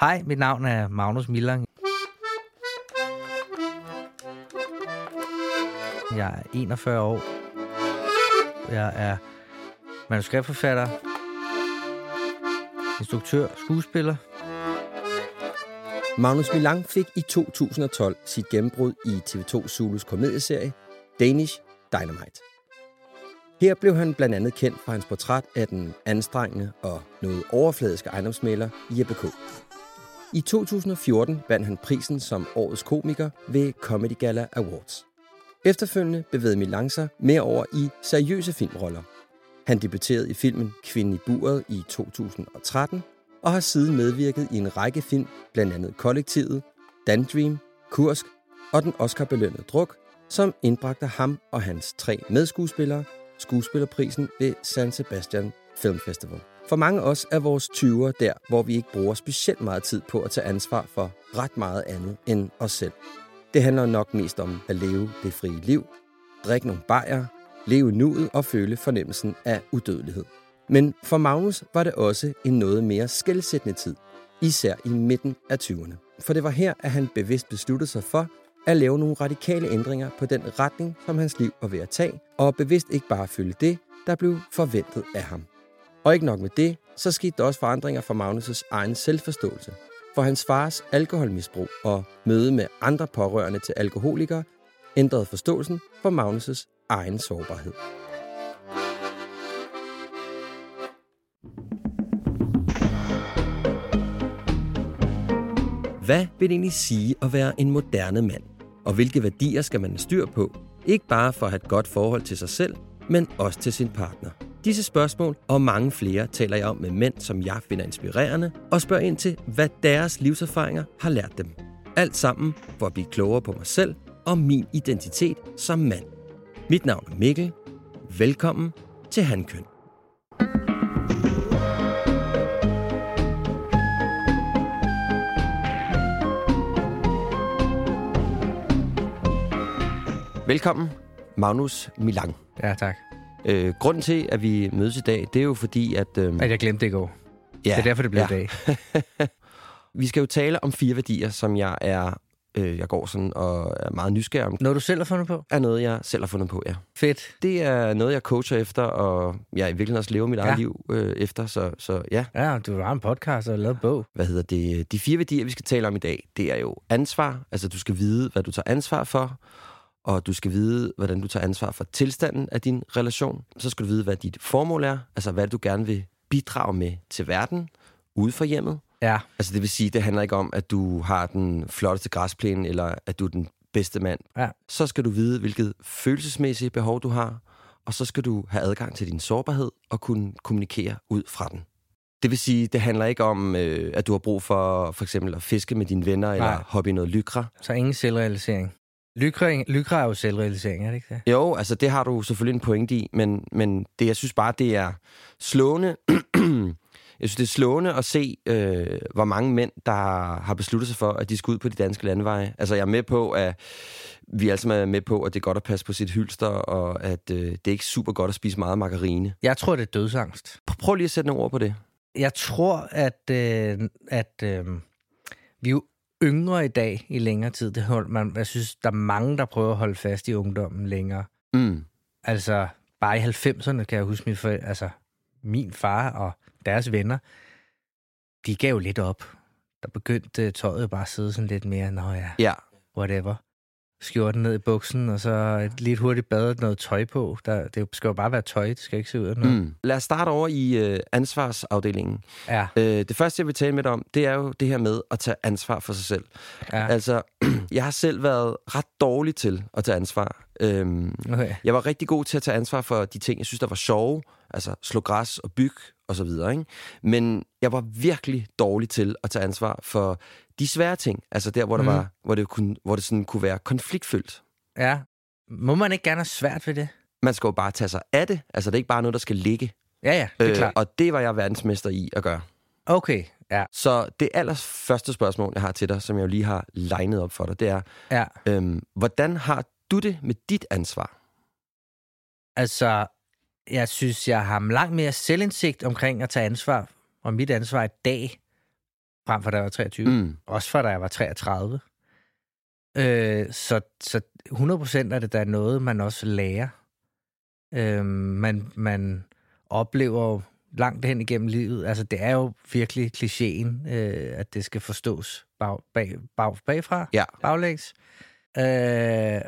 Hej, mit navn er Magnus Millang. Jeg er 41 år. Jeg er manuskriptforfatter, instruktør, skuespiller. Magnus Milang fik i 2012 sit gennembrud i TV2 Zulus komedieserie Danish Dynamite. Her blev han blandt andet kendt for hans portræt af den anstrengende og noget overfladiske ejendomsmaler Jeppe K. I 2014 vandt han prisen som årets komiker ved Comedy Gala Awards. Efterfølgende bevægede Milan sig mere over i seriøse filmroller. Han debuterede i filmen Kvinden i buret i 2013 og har siden medvirket i en række film, blandt andet Kollektivet, Dan Dream, Kursk og den Oscar-belønnede Druk, som indbragte ham og hans tre medskuespillere skuespillerprisen ved San Sebastian Film Festival. For mange af os er vores 20'er der, hvor vi ikke bruger specielt meget tid på at tage ansvar for ret meget andet end os selv. Det handler nok mest om at leve det frie liv, drikke nogle bajer, leve nuet og føle fornemmelsen af udødelighed. Men for Magnus var det også en noget mere skældsættende tid, især i midten af 20'erne. For det var her, at han bevidst besluttede sig for at lave nogle radikale ændringer på den retning, som hans liv var ved at tage, og bevidst ikke bare følge det, der blev forventet af ham. Og ikke nok med det, så skete der også forandringer for Magnus' egen selvforståelse. For hans fars alkoholmisbrug og møde med andre pårørende til alkoholikere ændrede forståelsen for Magnus' egen sårbarhed. Hvad vil det egentlig sige at være en moderne mand? Og hvilke værdier skal man have styr på? Ikke bare for at have et godt forhold til sig selv, men også til sin partner. Disse spørgsmål og mange flere taler jeg om med mænd, som jeg finder inspirerende, og spørger ind til, hvad deres livserfaringer har lært dem. Alt sammen for at blive klogere på mig selv og min identitet som mand. Mit navn er Mikkel. Velkommen til Handkøn. Velkommen, Magnus Milang. Ja, tak. Øh, grunden til, at vi mødes i dag, det er jo fordi, at... Øh, At jeg glemte det i går. ja, Det er derfor, det blev ja. i dag. Vi skal jo tale om fire værdier, som jeg er... Øh, jeg går sådan og er meget nysgerrig om. Noget, du selv har fundet på? Er noget, jeg selv har fundet på, ja. Fedt. Det er noget, jeg coacher efter, og jeg i virkeligheden også lever mit eget Ja. liv øh, efter. Så, så ja, Ja, du har en podcast og lavet bog. hvad hedder det? De fire værdier, vi skal tale om i dag, det er jo ansvar. Altså, du skal vide, hvad du tager ansvar for, og du skal vide, hvordan du tager ansvar for tilstanden af din relation. Så skal du vide, hvad dit formål er, altså hvad du gerne vil bidrage med til verden, ude for hjemmet. Ja. Altså, det vil sige, det handler ikke om, at du har den flotteste græsplæne, eller at du er den bedste mand. Ja. Så skal du vide, hvilket følelsesmæssige behov du har, og så skal du have adgang til din sårbarhed og kunne kommunikere ud fra den. Det vil sige, det handler ikke om, øh, at du har brug for for eksempel at fiske med dine venner, eller Nej. hoppe i noget lykra. Så ingen selvrealisering. Lykra, lykra er jo selvrealisering, er det ikke det? Jo, altså det har du selvfølgelig en pointe i, men, men det, jeg synes bare, det er slående. jeg synes, det er slående at se, øh, hvor mange mænd, der har besluttet sig for, at de skal ud på de danske landeveje. Altså jeg er med på, at vi alle sammen er med på, at det er godt at passe på sit hylster, og at øh, det er ikke super godt at spise meget margarine. Jeg tror, det er dødsangst. Pr- Prøv lige at sætte nogle ord på det. Jeg tror, at, øh, at øh, vi jo yngre i dag i længere tid. Det hold, man, jeg synes, der er mange, der prøver at holde fast i ungdommen længere. Mm. Altså, bare i 90'erne kan jeg huske, min, forældre, altså, min far og deres venner, de gav jo lidt op. Der begyndte tøjet jo bare at sidde sådan lidt mere, nå ja, Ja, whatever. Skjorten ned i buksen, og så et lidt hurtigt bad noget tøj på. Der, det skal jo bare være tøj, det skal ikke se ud af noget. mm. Lad os starte over i øh, ansvarsafdelingen. Ja, Øh, det første, jeg vil tale med dig om, det er jo det her med at tage ansvar for sig selv. ja. Altså, jeg har selv været ret dårlig til at tage ansvar. Øhm, Okay. jeg var rigtig god til at tage ansvar for de ting, jeg synes, der var sjove. Altså slå græs og bygge og så videre. Ikke? Men jeg var virkelig dårlig til at tage ansvar for de svære ting. Altså der, hvor, der Mm. var, hvor, det, kunne, hvor det sådan kunne være konfliktfyldt. Ja. Må man ikke gerne have svært ved det? Man skal jo bare tage sig af det. Altså det er ikke bare noget, der skal ligge. Ja, ja, det er øh, klart. og det var jeg verdensmester i at gøre. Okay, ja. Så det allerførste spørgsmål, jeg har til dig, som jeg jo lige har legnet op for dig, det er, ja. øhm, hvordan har du det med dit ansvar? Altså, jeg synes, jeg har langt mere selvindsigt omkring at tage ansvar, og mit ansvar i dag, frem for da jeg var 23. Mm. Også fra da jeg var 33. Øh, så, så 100% er det da noget, man også lærer. Øh, man, man oplever langt hen igennem livet. Altså, det er jo virkelig klichéen, øh, at det skal forstås bag, bag, bag, bagfra, Ja. baglægs. Øh,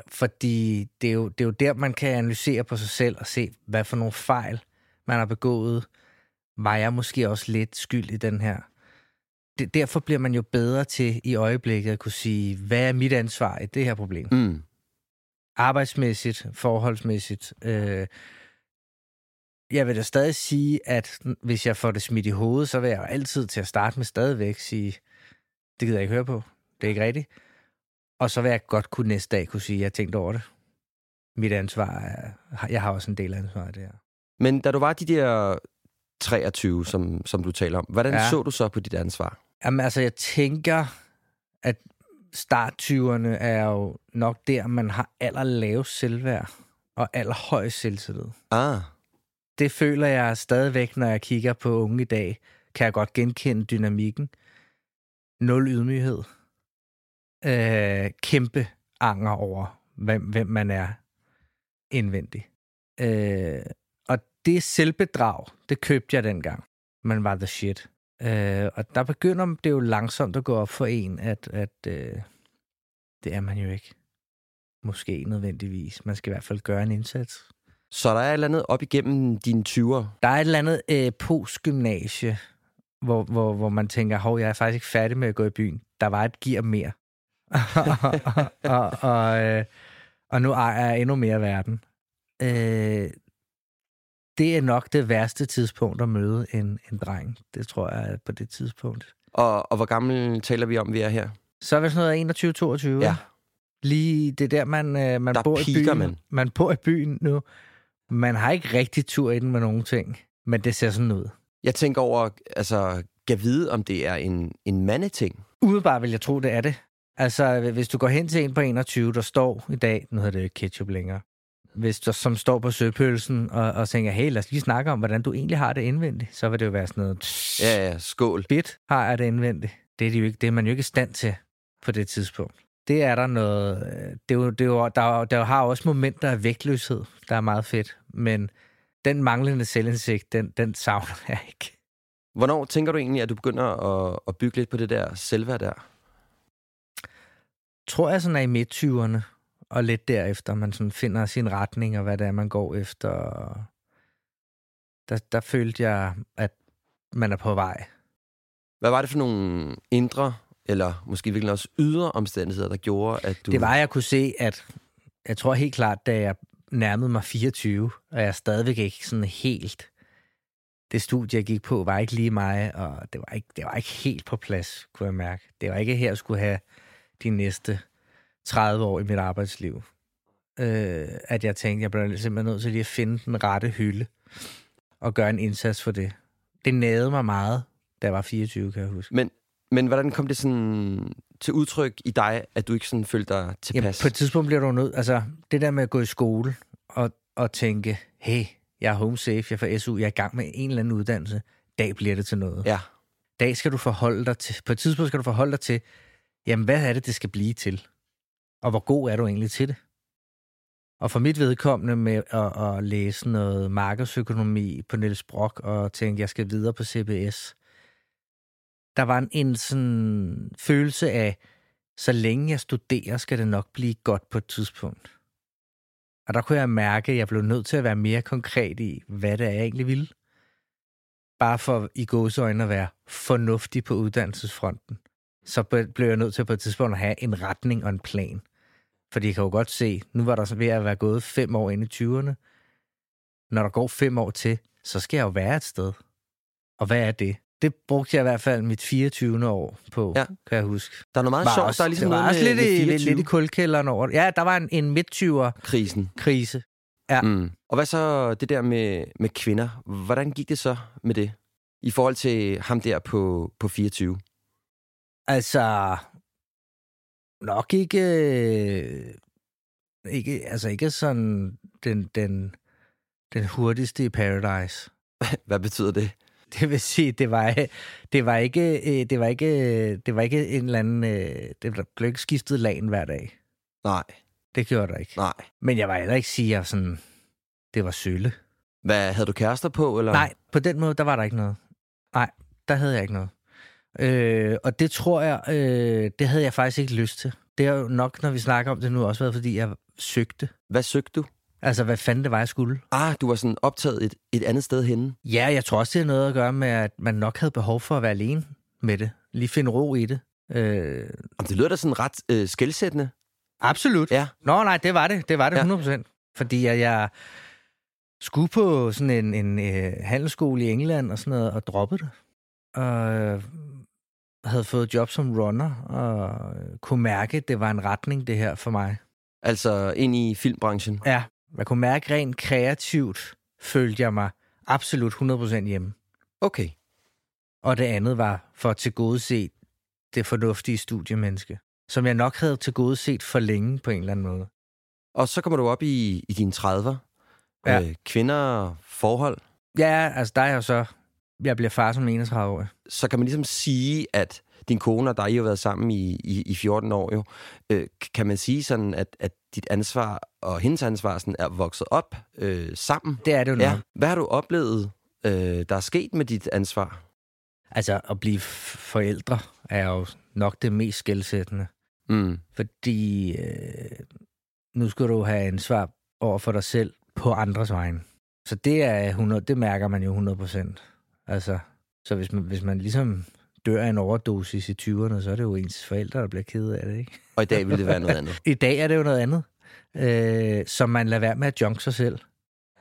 fordi det er, jo, det er jo der, man kan analysere på sig selv og se, hvad for nogle fejl man har begået. Var jeg måske også lidt skyld i den her? Det, derfor bliver man jo bedre til i øjeblikket at kunne sige, hvad er mit ansvar i det her problem? Mm. Arbejdsmæssigt, forholdsmæssigt. Øh, jeg vil da stadig sige, at hvis jeg får det smidt i hovedet, så vil jeg jo altid til at starte med stadigvæk sige, det gider jeg ikke høre på. Det er ikke rigtigt. Og så vil jeg godt kunne næste dag kunne sige, at jeg har tænkt over det. Mit ansvar er, jeg har også en del af ansvaret der. Men da du var de der 23, som, som du taler om, hvordan ja. Så du så på dit ansvar? Jamen altså, jeg tænker, at start 20'erne er jo nok der, man har allerlavest selvværd og allerhøjst selvtillid. Ah, Det føler jeg stadigvæk, når jeg kigger på unge i dag, kan jeg godt genkende dynamikken. Nul ydmyghed. Øh, kæmpe anger over, hvem, hvem man er indvendig. Øh, og det selvbedrag, det købte jeg dengang. Man var the shit. Øh, og der begynder det jo langsomt at gå op for en, at, at øh, det er man jo ikke. Måske nødvendigvis. Man skal i hvert fald gøre en indsats. så der er et eller andet op igennem dine 20'er. Der er et eller andet øh, postgymnasie, hvor, hvor, hvor man tænker, hov, jeg er faktisk ikke færdig med at gå i byen. Der var et gear mere. og, og, øh, og nu ejer jeg endnu mere verden. Øh, det er nok det værste tidspunkt at møde en, en dreng. Det tror jeg på det tidspunkt. Og, og hvor gammel taler vi om, vi er her? Så er det sådan noget 21-22. Ja. Lige det der, man, øh, man Der bor i byen. man. man bor i byen nu. Man har ikke rigtig tur i den med nogen ting, men det ser sådan ud. Jeg tænker over, altså, kan vide, om det er en, en mandeting. Umiddelbart vil jeg tro, det er det. Altså, hvis du går hen til en på 21, der står i dag, nu hedder det jo ikke ketchup længere, hvis du, som står på søpølsen og, og tænker, hey, lad os lige snakke om, hvordan du egentlig har det indvendigt, så vil det jo være sådan noget, Ja, ja, skål. bit har jeg det indvendigt. Det er, de jo ikke, det er man jo ikke i stand til på det tidspunkt. Det er der noget... øh, Det er jo, det er jo, der, er- der har også momenter af vægtløshed, der er meget fedt, men den manglende selvindsigt, den, den savner jeg ikke. Hvornår tænker du egentlig, at du begynder at, at bygge lidt på det der selvværd der? Tror jeg sådan er i midt-20'erne, og lidt derefter, man sådan finder sin retning, og hvad det er, man går efter. Der, der følte jeg, at man er på vej. Hvad var det for nogle indre, eller måske virkelig også ydre omstændigheder, der gjorde, at du... Det var, at jeg kunne se, at jeg tror helt klart, da jeg nærmede mig 24, og jeg stadigvæk ikke sådan helt... Det studie, jeg gik på, var ikke lige mig, og det var ikke, det var ikke helt på plads, kunne jeg mærke. Det var ikke her, jeg skulle have de næste 30 år i mit arbejdsliv. Øh, at jeg tænkte, jeg blev simpelthen nødt til lige at finde den rette hylde og gøre en indsats for det. Det nagede mig meget, da jeg var 24, kan jeg huske. Men, men hvordan kom det sådan til udtryk i dig, at du ikke sådan følte dig tilpas? på et tidspunkt bliver du nødt, altså det der med at gå i skole og, og tænke, hey, jeg er home safe, jeg får SU, jeg er i gang med en eller anden uddannelse, dag bliver det til noget. Ja, Dag skal du forholde dig til, på et tidspunkt skal du forholde dig til, jamen hvad er det, det skal blive til? Og hvor god er du egentlig til det? Og for mit vedkommende med at, at læse noget markedsøkonomi på Niels Brock og tænke, jeg skal videre på CBS, der var en, en sådan følelse af, så længe jeg studerer, skal det nok blive godt på et tidspunkt. Og der kunne jeg mærke, at jeg blev nødt til at være mere konkret i, hvad det er, jeg egentlig ville. Bare for i gåseøjne at være fornuftig på uddannelsesfronten. Så blev jeg nødt til på et tidspunkt at have en retning og en plan. Fordi jeg kan jo godt se, nu var der så ved at være gået fem år ind i 20'erne. Når der går fem år til, så skal jeg jo være et sted. Og hvad er det? Det brugte jeg i hvert fald mit 24. år på, Ja. kan jeg huske. Der er noget meget sjovt. der er ligesom det var også lidt, i, 24 lidt, lidt i kulkælderen over. Ja, der var en, en midt-20'er krisen. Ja. Mm. Og hvad så det der med, med kvinder? Hvordan gik det så med det? I forhold til ham der på, på 24? Altså, nok ikke, øh, ikke, altså ikke sådan den, den, den hurtigste i Paradise. Hvad betyder det? Det vil sige, det var, det var ikke, øh, det var ikke, det var ikke en eller anden, øh, det blev ikke skiftet lagen hver dag. Nej, Det gjorde der ikke. nej. Men jeg var heller ikke sige, at sådan, det var sølle. Hvad, havde du kærester på? Eller? Nej, på den måde, der var der ikke noget. Nej, der havde jeg ikke noget. Øh, og det tror jeg, øh, det havde jeg faktisk ikke lyst til. Det har jo nok, når vi snakker om det nu, også været, fordi jeg søgte. Hvad søgte du? Altså, hvad fanden det var, jeg skulle. Ah, du var sådan optaget et, et andet sted henne. Ja, jeg tror også, det har noget at gøre med, at man nok havde behov for at være alene med det. Lige finde ro i det. Øh, Jamen, det lyder da sådan ret øh, skældsættende. absolut. Ja. Nå, nej, det var det. Det var det Ja. 100%. Fordi jeg, jeg skulle på sådan en, en øh, handelsskole i England og sådan noget, og droppede det. Og havde fået job som runner, og kunne mærke, at det var en retning, det her for mig. Altså ind i filmbranchen. Ja, jeg kunne mærke rent kreativt, følte jeg mig absolut 100% hjemme. Okay. Og det andet var for at tilgodese det fornuftige studiemenneske, som jeg nok havde tilgodeset for længe på en eller anden måde. Og så kommer du op i, i dine 30'er. Ja. Øh, kvinder, forhold. Ja, altså der er jeg så... Jeg bliver far som 31 år. Så kan man ligesom sige, at din kone og dig I har været sammen i, i, i 14 år jo. Øh, kan man sige sådan, at, at dit ansvar og hendes ansvar sådan er vokset op øh, sammen? Det er det jo. Ja. Hvad har du oplevet, øh, der er sket med dit ansvar? Altså at blive forældre er jo nok det mest skældsættende. Mm. Fordi øh, nu skal du have ansvar over for dig selv på andres vegne. Så det er 100, det mærker man jo 100 procent. Altså, så hvis man, hvis man ligesom dør af en overdosis i 20'erne, så er det jo ens forældre, der bliver ked af det, ikke? Og i dag vil det være noget andet. I dag er det jo noget andet, øh, som man lader være med at junke sig selv.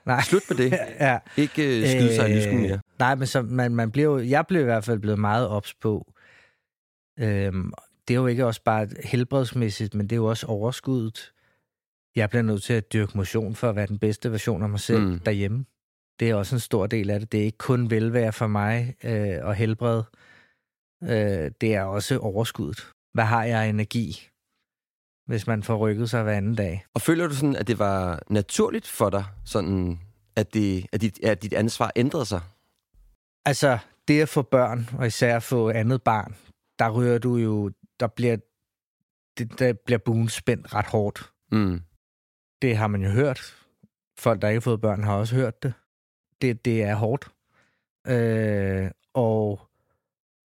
Nej. Slut med det. ja. Ikke øh, skyde sig i lysken mere. Nej, men så, man, man bliver jo, jeg blev i hvert fald blevet meget ops på. Øhm, det er jo ikke også bare helbredsmæssigt, men det er jo også overskuddet. Jeg bliver nødt til at dyrke motion for at være den bedste version af mig selv mm. derhjemme. Det er også en stor del af det. Det er ikke kun velvære for mig øh, og helbred. Øh, det er også overskuddet. Hvad har jeg energi, hvis man får rykket sig hver anden dag? Og føler du sådan, at det var naturligt for dig, sådan, at, det, at, dit, at dit ansvar ændrede sig? Altså, det at få børn, og især at få andet barn, der rører du jo, der bliver, det, der bliver buen spændt ret hårdt. Mm. Det har man jo hørt. Folk, der ikke har fået børn, har også hørt det. Det, det er hårdt. Øh, og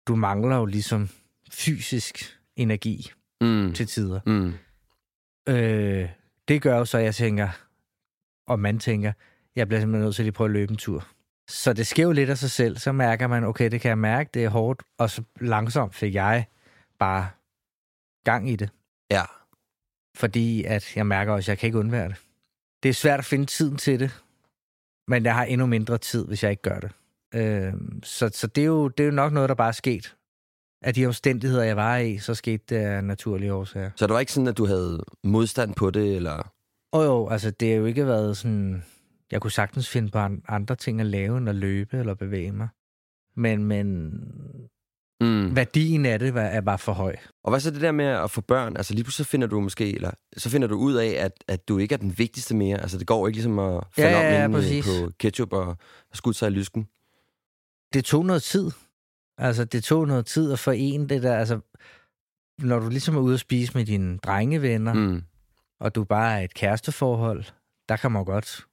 du mangler jo ligesom fysisk energi Mm. til tider. Mm. Øh, det gør jo så, at jeg tænker, og man tænker, jeg bliver simpelthen nødt til at lige prøve at løbe en tur. Så det sker jo lidt af sig selv. Så mærker man, okay, det kan jeg mærke, det er hårdt. Og så langsomt fik jeg bare gang i det. Ja. Fordi at jeg mærker også, at jeg kan ikke undvære det. Det er svært at finde tiden til det. Men jeg har endnu mindre tid, hvis jeg ikke gør det. Øh, så så det, er jo, det er jo nok noget, der bare er sket. Af de omstændigheder, jeg var i, så skete det af naturlige årsager. Så det var ikke sådan, at du havde modstand på det, eller... Og jo, altså det har jo ikke været sådan... Jeg kunne sagtens finde på an- andre ting at lave, end at løbe eller bevæge mig. Men, men Mm. værdien af det var, er bare for høj. Og hvad så det der med at få børn? Altså lige pludselig finder du måske, eller så finder du ud af, at, at du ikke er den vigtigste mere. Altså det går ikke ligesom at falde Ja, ja, ja, om inde præcis. på ketchup og, og skudt sig i lysken. Det tog noget tid. Altså det tog noget tid at forene det der. Altså, når du ligesom er ude at spise med dine drengevenner, mm. Og du bare er et kæresteforhold, der kan man godt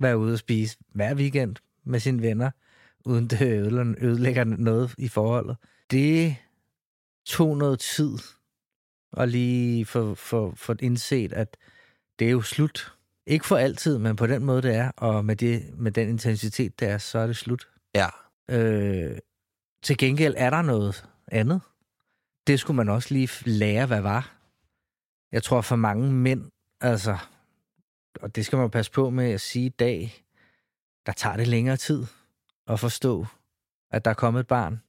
være ude at spise hver weekend med sine venner, uden det ødelægger- noget i forholdet. Det tog noget tid at lige få, få, få indset, at det er jo slut. Ikke for altid, men på den måde det er, og med, det, med den intensitet det er, så er det slut. Ja. Øh, til gengæld er der noget andet. Det skulle man også lige lære, hvad var. Jeg tror for mange mænd, altså, og det skal man passe på med at sige i dag, der tager det længere tid at forstå, at der er kommet et barn.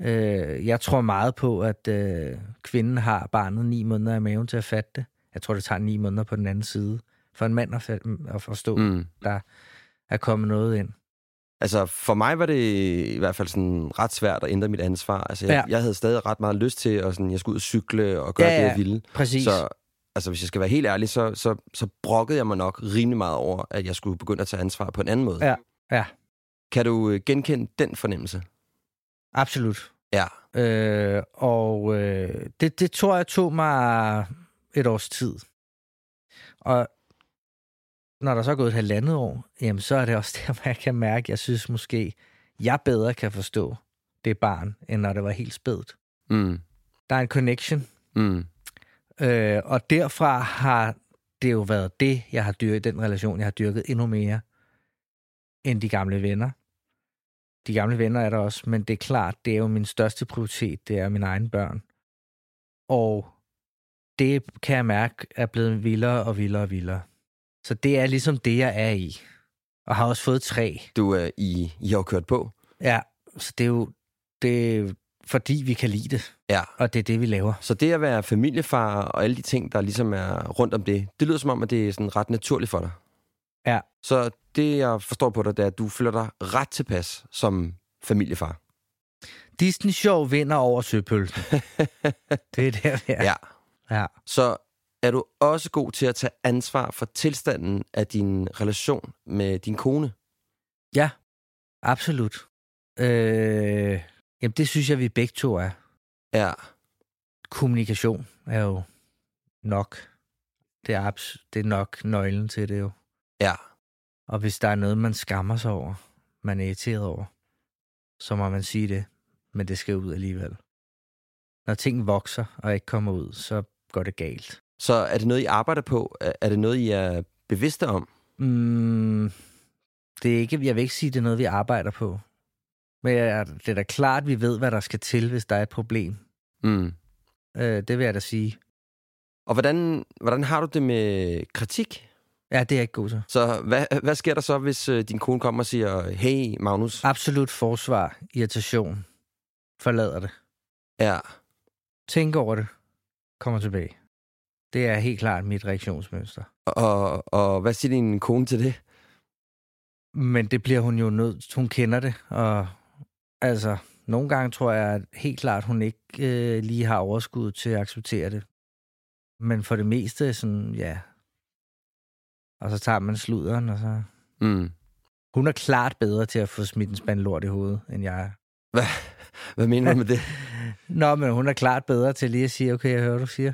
Øh, jeg tror meget på, at øh, kvinden har barnet ni måneder i maven til at fatte det. Jeg tror, det tager ni måneder på den anden side for en mand at, fa- at forstå, mm. Mm. der er kommet noget ind. Altså, for mig var det i hvert fald sådan ret svært at ændre mit ansvar. Altså, jeg, Ja. jeg havde stadig ret meget lyst til, at sådan, jeg skulle ud og cykle og gøre Ja, det, jeg ville. Præcis. Så altså, hvis jeg skal være helt ærlig, så, så, så brokkede jeg mig nok rimelig meget over, at jeg skulle begynde at tage ansvar på en anden måde. Ja, ja. Kan du øh, genkende den fornemmelse? Absolut. Ja. Øh, og øh, det, det tror jeg tog mig et års tid. Og når der så er gået et halvandet år, jamen så er det også der, hvor jeg kan mærke, jeg synes måske, jeg bedre kan forstå det barn, end når det var helt spædt. Mm. Der er en connection, Mm. øh, og derfra har det jo været det, jeg har dyrket, den relation, jeg har dyrket endnu mere end de gamle venner. De gamle venner er der også, men det er klart, det er jo min største prioritet, det er mine egne børn. Og det kan jeg mærke er blevet vildere og vildere og vildere. Så det er ligesom det, jeg er i. Og har også fået tre. Du, øh, I, I har kørt på. Ja, så det er jo det er fordi, vi kan lide det. Ja. Og det er det, vi laver. Så det at være familiefar og alle de ting, der ligesom er rundt om det, det lyder som om, at det er sådan ret naturligt for dig. Ja. Så det, jeg forstår på dig, det er, at du føler dig ret tilpas som familiefar. Disney Show vinder over søpølsen. det er der, vi er. Ja. ja. Så er du også god til at tage ansvar for tilstanden af din relation med din kone? Ja, absolut. Øh, jamen, det synes jeg, vi begge to er. Ja. Kommunikation er jo nok. Det er, abs- det er nok nøglen til det jo. Ja. Og hvis der er noget, man skammer sig over, man er irriteret over, så må man sige det, men det skal ud alligevel. Når ting vokser og ikke kommer ud, så går det galt. Så er det noget, I arbejder på? Er det noget, I er bevidste om? Mm, det er ikke, jeg vil ikke sige, det er noget, vi arbejder på. Men jeg- det er da klart, vi ved, hvad der skal til, hvis der er et problem. Mm. Øh, det vil jeg da sige. Og hvordan, hvordan har du det med kritik? Ja, det er jeg ikke god til. Så hvad, hvad sker der så, hvis øh, din kone kommer og siger, hey Magnus? Absolut forsvar, irritation, forlader det. Ja. Tænk over det, kommer tilbage. Det er helt klart mit reaktionsmønster. Og, og hvad siger din kone til det? Men det bliver hun jo nødt Hun kender det, og altså, nogle gange tror jeg at helt klart, hun ikke øh, lige har overskud til at acceptere det. Men for det meste sådan, ja. Og så tager man sluderen, og så... Mm. Hun er klart bedre til at få smidt en spand lort i hovedet, end jeg er. Hvad, hvad mener du med det? Nå, men hun er klart bedre til lige at sige, okay, jeg hører, du siger.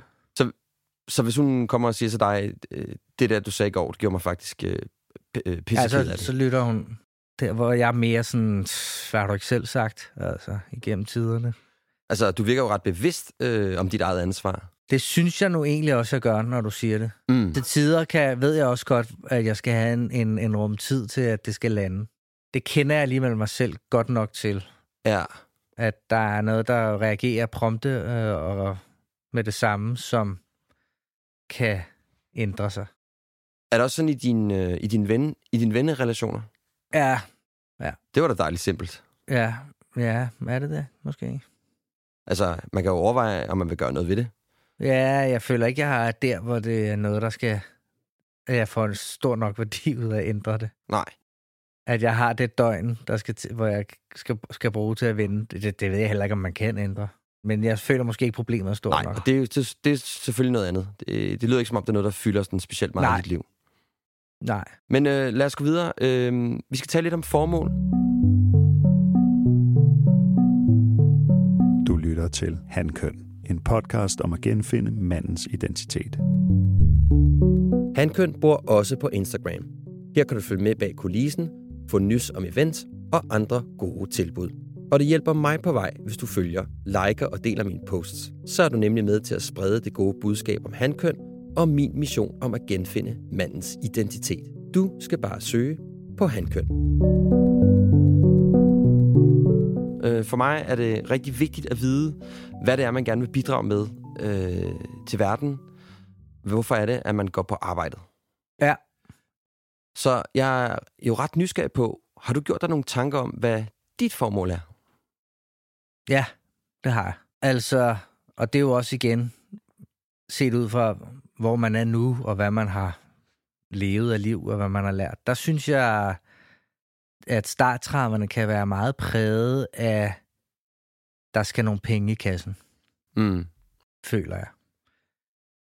Så hvis hun kommer og siger til dig, øh, det der, du sagde i går, det gjorde mig faktisk øh, p- øh, Ja, af så, det. så lytter hun der, hvor jeg er mere sådan, hvad har du ikke selv sagt, altså, igennem tiderne. Altså, du virker jo ret bevidst øh, om dit eget ansvar. Det synes jeg nu egentlig også, jeg gør, når du siger det. Mm. Til tider kan, ved jeg også godt, at jeg skal have en, en, en rum tid til, at det skal lande. Det kender jeg alligevel mig selv godt nok til, Ja. at der er noget, der reagerer prompte øh, og med det samme, som kan ændre sig. Er det også sådan i din, øh, i din, ven, i din vennerelationer? Ja, Det var da dejligt simpelt. ja, ja, er det det? Måske. Altså, man kan jo overveje, om man vil gøre noget ved det. Ja, jeg føler ikke, jeg har der, hvor det er noget, der skal... at Jeg får en stor nok værdi ud af at ændre det. Nej. At jeg har det døgn, der skal til, hvor jeg skal, skal bruge til at vende. Det, det, ved jeg heller ikke, om man kan ændre. Men jeg føler måske ikke, problemet er stort Nej, nok. og det er, jo, det, det er selvfølgelig noget andet. Det, det lyder ikke som om, det er noget, der fylder sådan specielt meget Nej. i dit liv. Nej. Men øh, lad os gå videre. Øh, vi skal tale lidt om formål. Du lytter til Hankøn, en podcast om at genfinde mandens identitet. Hankøn bor også på Instagram. Her kan du følge med bag kulissen, få nys om events og andre gode tilbud. Og det hjælper mig på vej, hvis du følger, liker og deler mine posts. Så er du nemlig med til at sprede det gode budskab om hankøn og min mission om at genfinde mandens identitet. Du skal bare søge på hankøn. Øh, For mig er det rigtig vigtigt at vide, hvad det er, man gerne vil bidrage med øh, til verden. Hvorfor er det, at man går på arbejdet? Ja. Så jeg er jo ret nysgerrig på, har du gjort dig nogle tanker om, hvad dit formål er? Ja, det har jeg. Altså, og det er jo også igen set ud fra, hvor man er nu, og hvad man har levet af liv, og hvad man har lært. Der synes jeg, at starttraverne kan være meget præget af, der skal nogle penge i kassen, Mm. føler jeg.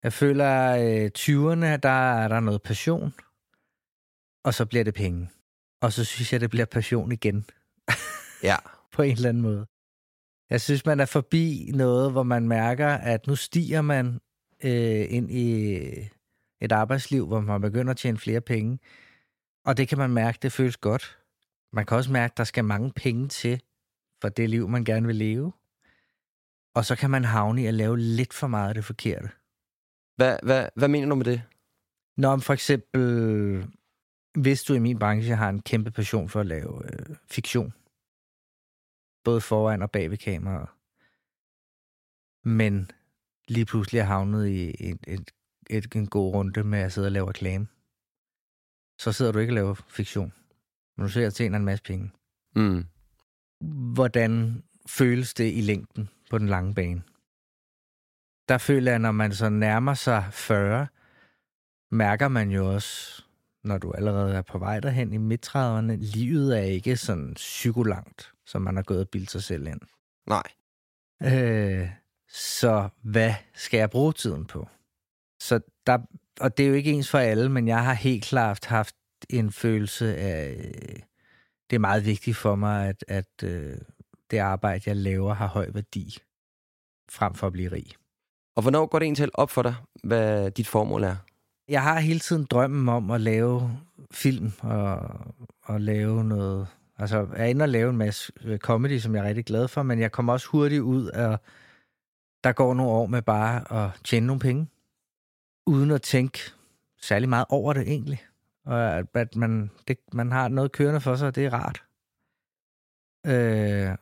Jeg føler, at 20'erne, der er der noget passion, og så bliver det penge. Og så synes jeg, det bliver passion igen, Ja. på en eller anden måde. Jeg synes, man er forbi noget, hvor man mærker, at nu stiger man øh, ind i et arbejdsliv, hvor man begynder at tjene flere penge. Og det kan man mærke, det føles godt. Man kan også mærke, at der skal mange penge til for det liv, man gerne vil leve. Og så kan man havne i at lave lidt for meget af det forkerte. Hvad, hvad, hvad mener du med det? Når for eksempel, hvis du i min branche har en kæmpe passion for at lave øh, fiktion, både foran og bag ved kameraet, men lige pludselig er havnet i et, et, et, en god runde med at sidde og lave reklame, så sidder du ikke og laver fiktion. Men du ser tjener en masse penge. Mm. Hvordan føles det i længden på den lange bane? Der føler jeg, når man så nærmer sig 40, mærker man jo også, når du allerede er på vej derhen i midt-30'erne, livet er ikke sådan psykolangt, som man har gået og bildt sig selv ind. Nej. Øh, så hvad skal jeg bruge tiden på? Så der, og det er jo ikke ens for alle, men jeg har helt klart haft en følelse af, øh, det er meget vigtigt for mig, at, at øh, det arbejde, jeg laver, har høj værdi, frem for at blive rig. Og hvornår går det egentlig op for dig, hvad dit formål er? Jeg har hele tiden drømmen om at lave film og, og lave noget... Altså, jeg er inde og lave en masse øh, comedy, som jeg er rigtig glad for, men jeg kommer også hurtigt ud af... Der går nogle år med bare at tjene nogle penge, uden at tænke særlig meget over det egentlig. Og at, at man, det, man har noget kørende for sig, det er rart. Øh,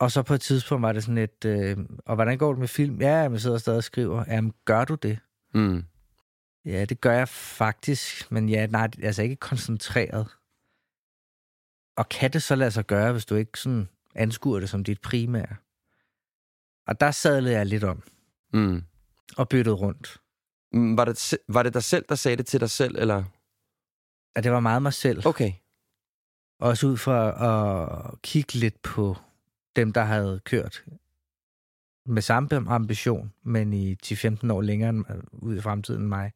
og så på et tidspunkt var det sådan et... Øh, og hvordan går det med film? Ja, jeg sidder stadig og skriver. Jamen, gør du det? Mm. Ja, det gør jeg faktisk, men ja, nej, altså ikke koncentreret. Og kan det så lade sig gøre, hvis du ikke sådan anskuer det som dit primære? Og der sadlede jeg lidt om Mm. og byttede rundt. Mm, Var det, var det dig selv, der sagde det til dig selv, eller? Og det var meget mig selv. Okay. Også ud fra at kigge lidt på dem, der havde kørt med samme ambition, men i 10-15 år længere ud i fremtiden end mig,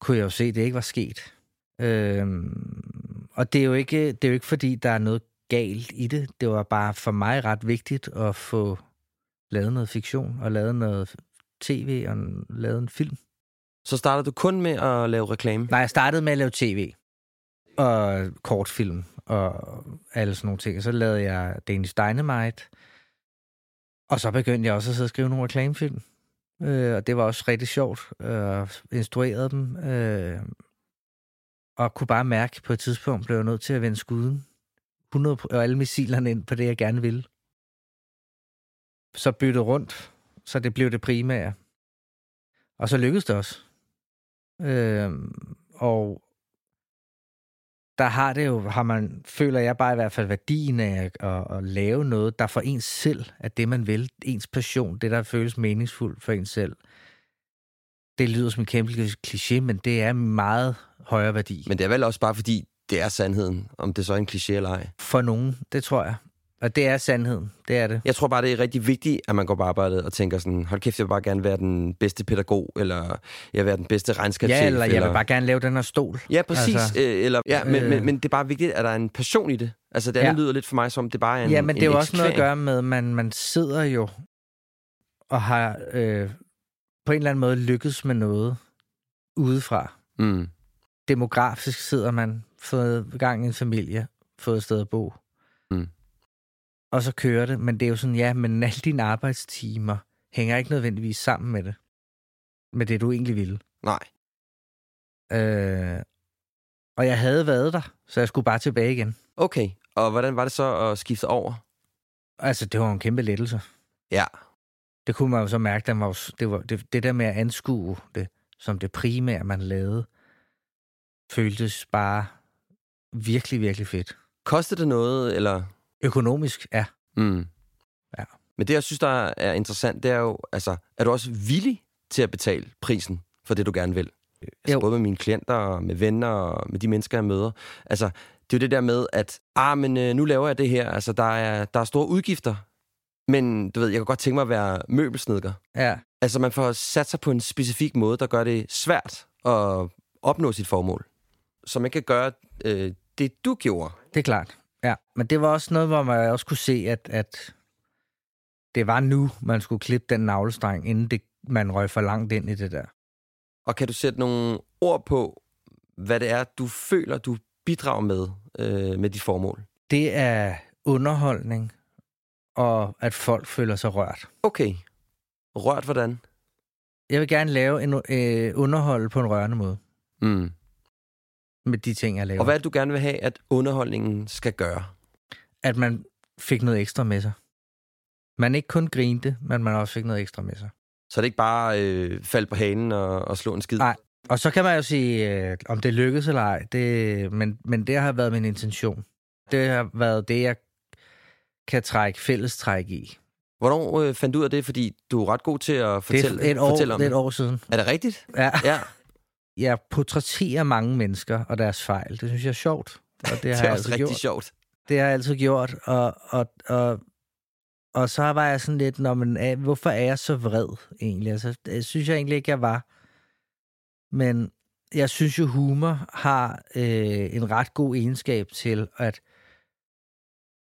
kunne jeg jo se, at det ikke var sket. Øhm, og det er, jo ikke, det er jo ikke, fordi der er noget galt i det. Det var bare for mig ret vigtigt at få lavet noget fiktion, og lavet noget tv, og lavet en film. Så startede du kun med at lave reklame? Nej, jeg startede med at lave tv og kortfilm og alle sådan nogle ting. Og så lavede jeg Danish Dynamite. Og så begyndte jeg også at sidde og skrive nogle reklamefilm. Øh, og det var også rigtig sjovt. Øh, instruerede dem. Øh, og kunne bare mærke, at på et tidspunkt blev jeg nødt til at vende skuden. 100 og alle missilerne ind på det, jeg gerne ville. Så byttede rundt, så det blev det primære. Og så lykkedes det også. Øh, og der har det jo, har man, føler jeg bare i hvert fald værdien af at, at, at lave noget, der for ens selv er det, man vil. Ens passion, det der føles meningsfuldt for ens selv. Det lyder som en kæmpe kliché, men det er meget højere værdi. Men det er vel også bare fordi, det er sandheden, om det så er en kliché eller ej. For nogen, det tror jeg. Og det er sandheden, det er det. Jeg tror bare, det er rigtig vigtigt, at man går på arbejdet og tænker sådan, hold kæft, jeg vil bare gerne være den bedste pædagog, eller jeg vil være den bedste regnskabschef. Ja, eller jeg vil bare gerne lave den her stol. Ja, præcis. Altså, øh, eller, ja, men, øh. men, men det er bare vigtigt, at der er en passion i det. Altså, det andet Ja. lyder lidt for mig som, det bare er en Ja, men det er jo også noget at gøre med, at man, man sidder jo og har øh, på en eller anden måde lykkes med noget udefra. Mm. Demografisk sidder man, fået gang i en familie, fået et sted at bo. Mm. Og så kører det, men det er jo sådan, ja, men alle dine arbejdstimer hænger ikke nødvendigvis sammen med det. Med det, du egentlig ville. Nej. Øh, og jeg havde været der, så jeg skulle bare tilbage igen. Okay. Og hvordan var det så at skifte over? Altså, det var en kæmpe lettelse. Ja. Det kunne man jo så mærke, der var, det, var, det, det der med at anskue det som det primære, man lavede, føltes bare virkelig, virkelig fedt. Koster det noget, eller... Økonomisk, ja. Mm. Ja. Men det, jeg synes, der er interessant, det er jo, altså, er du også villig til at betale prisen for det, du gerne vil? Altså, Jo. både med mine klienter, med venner, og med de mennesker, jeg møder. Altså, det er jo det der med, at ah, men, øh, nu laver jeg det her. Altså, der er, der er store udgifter. Men du ved, jeg kan godt tænke mig at være møbelsnedker. Ja, Altså, man får sat sig på en specifik måde, der gør det svært at opnå sit formål. Så man kan gøre øh, det, du gjorde. det er klart. Ja, men det var også noget, hvor man også kunne se, at, at det var nu, man skulle klippe den navlestreng, inden det, man røg for langt ind i det der. Og kan du sætte nogle ord på, hvad det er, du føler, du bidrager med, øh, med dit formål? Det er underholdning, og at folk føler sig rørt. Okay. Rørt hvordan? Jeg vil gerne lave en øh, underhold på en rørende måde Mm. Med de ting, jeg laver. Og hvad er det, du gerne vil have, at underholdningen skal gøre? At man fik noget ekstra med sig. Man ikke kun grinte, men man også fik noget ekstra med sig. Så det ikke bare øh, falde på hanen og, og slå en skid? Nej. Og så kan man jo sige, øh, om det lykkedes eller ej, det, men, men det har været min intention. Det har været det, jeg kan trække fællestræk i. Hvornår øh, fandt du ud af det? Fordi du er ret god til at fortælle, det er et år, fortælle om det er et år siden. Er det rigtigt? Ja. Ja. Jeg portrætterer mange mennesker og deres fejl. Det synes jeg er sjovt. Og det, Det har er jeg også altid rigtig gjort. sjovt. Det har jeg altid gjort. Og, og, og, og så var jeg sådan lidt, Nå, men, er- hvorfor er jeg så vred egentlig? Altså, det synes jeg egentlig ikke, jeg var. Men jeg synes jo, humor har øh, en ret god egenskab til, at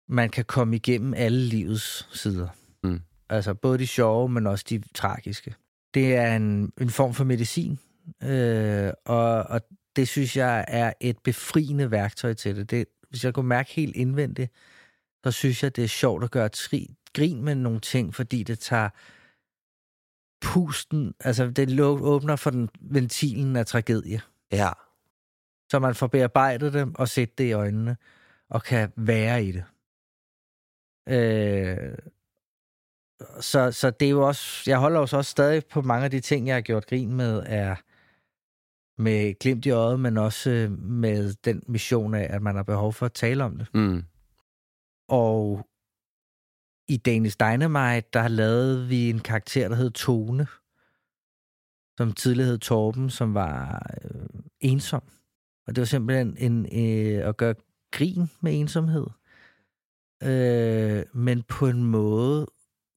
man kan komme igennem alle livets sider. Mm. Altså både de sjove, men også de tragiske. Det er en, en form for medicin, øh, og, og det synes jeg er et befriende værktøj til det. det. Hvis jeg kunne mærke helt indvendigt, så synes jeg, det er sjovt at gøre tri, grin med nogle ting, fordi det tager pusten, altså det åbner for den ventilen af tragedie, Ja. så man får bearbejdet dem og set det i øjnene, og kan være i det. Øh, så, så det er jo også, jeg holder jo så også stadig på mange af de ting, jeg har gjort grin med, er med glimt i øjet, men også øh, med den mission af, at man har behov for at tale om det. Mm. Og i Danish Dynamite, der lavede vi en karakter, der hed Tone, som tidligere hed Torben, som var øh, ensom. Og det var simpelthen en, øh, at gøre grin med ensomhed. Øh, men på en måde,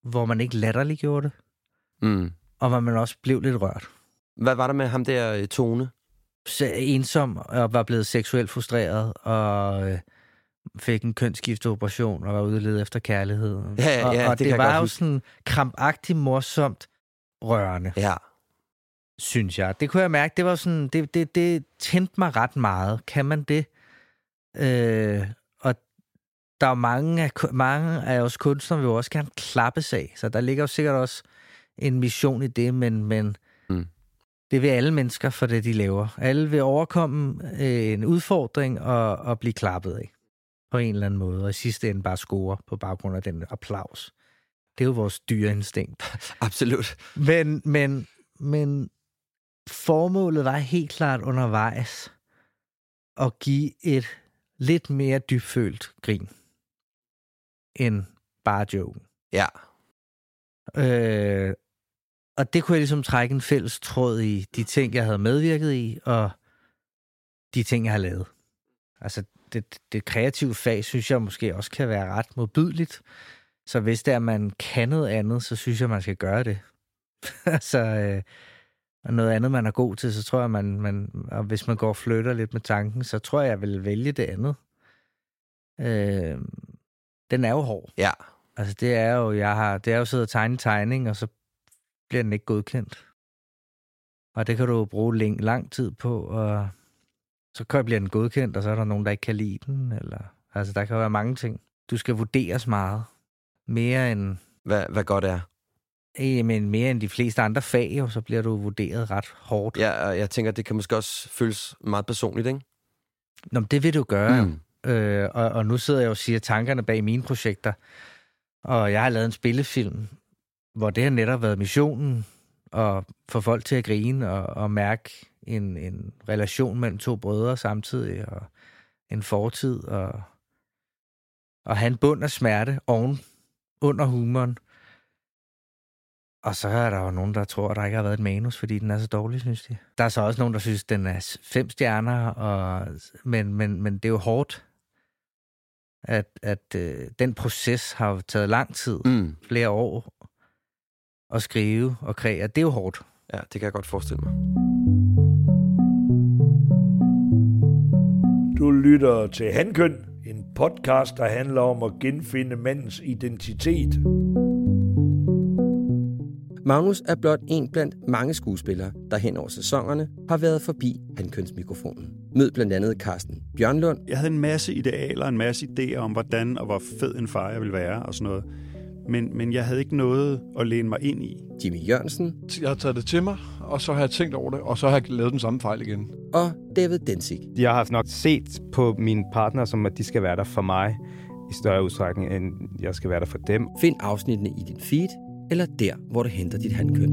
hvor man ikke latterliggjorde det, Mm. og hvor man også blev lidt rørt. Hvad var der med ham der øh, Tone? Så ensom og var blevet seksuelt frustreret og øh, fik en kønsskifteoperation og var ude efter kærlighed. Ja, ja, og, ja, og det det, var jo huske. sådan krampagtigt morsomt rørende, Ja. synes jeg. Det kunne jeg mærke, det var sådan, det, det, det tændte mig ret meget. Kan man det? Øh, og der er mange af, mange af os kunstnere, vil jo også gerne klappes af, så der ligger jo sikkert også en mission i det, men, men. Det vil alle mennesker for det, de laver. Alle vil overkomme øh, en udfordring og, og blive klappet af på en eller anden måde, og i sidste ende bare score på baggrund af den applaus. Det er jo vores dyreinstinkt. Absolut. Men, men, men formålet var helt klart undervejs at give et lidt mere dybfølt grin end bare joken. Ja. Øh, og det kunne jeg ligesom trække en fælles tråd i de ting, jeg havde medvirket i, og de ting, jeg har lavet. Altså, det, det kreative fag, synes jeg måske også kan være ret modbydeligt. Så hvis det er, at man kan noget andet, så synes jeg, man skal gøre det. altså, øh, og noget andet, man er god til, så tror jeg, man, man og hvis man går og flytter lidt med tanken, så tror jeg, jeg vil vælge det andet. Øh, den er jo hård. Ja. Altså, det er jo, jeg har, det er jo siddet og tegne tegning, og så bliver den ikke godkendt. Og det kan du bruge lang, lang tid på, og så kan bliver den godkendt, og så er der nogen, der ikke kan lide den, eller... Altså, der kan være mange ting. Du skal vurderes meget. Mere end, Hvad, hvad godt er. eh, men mere end de fleste andre fag, jo, så bliver du vurderet ret hårdt. Ja, og jeg tænker, det kan måske også føles meget personligt, ikke? Nå, men det vil du gøre. Mm. Øh, og, og nu sidder jeg og siger tankerne bag mine projekter. Og jeg har lavet en spillefilm, hvor det har netop været missionen at få folk til at grine og, og mærke en, en relation mellem to brødre samtidig, og en fortid, og Og have en bund af smerte oven under humoren. Og så er der jo nogen, der tror, at der ikke har været et manus, fordi den er så dårlig, synes de. Der er så også nogen, der synes, den er fem stjerner, og, men, men, men det er jo hårdt, at, at øh, den proces har taget lang tid, Mm. flere år, at skrive og kreere. Det er jo hårdt. Ja, det kan jeg godt forestille mig. Du lytter til Hankøn, en podcast, der handler om at genfinde mandens identitet. Magnus er blot en blandt mange skuespillere, der hen over sæsonerne har været forbi hankønsmikrofonen. Mød blandt andet Carsten Bjørnlund, Jeg havde en masse idealer, en masse idéer om, hvordan og hvor fed en far jeg ville være og sådan noget. Men, men jeg havde ikke noget at læne mig ind i. Jimmy Jørgensen Jeg har taget det til mig, og så har jeg tænkt over det, og så har jeg lavet den samme fejl igen. og David Densig. Jeg har nok set på mine partner, som at de skal være der for mig i større udstrækning, end jeg skal være der for dem. Find afsnittene i din feed, eller der, hvor du henter dit hankøn.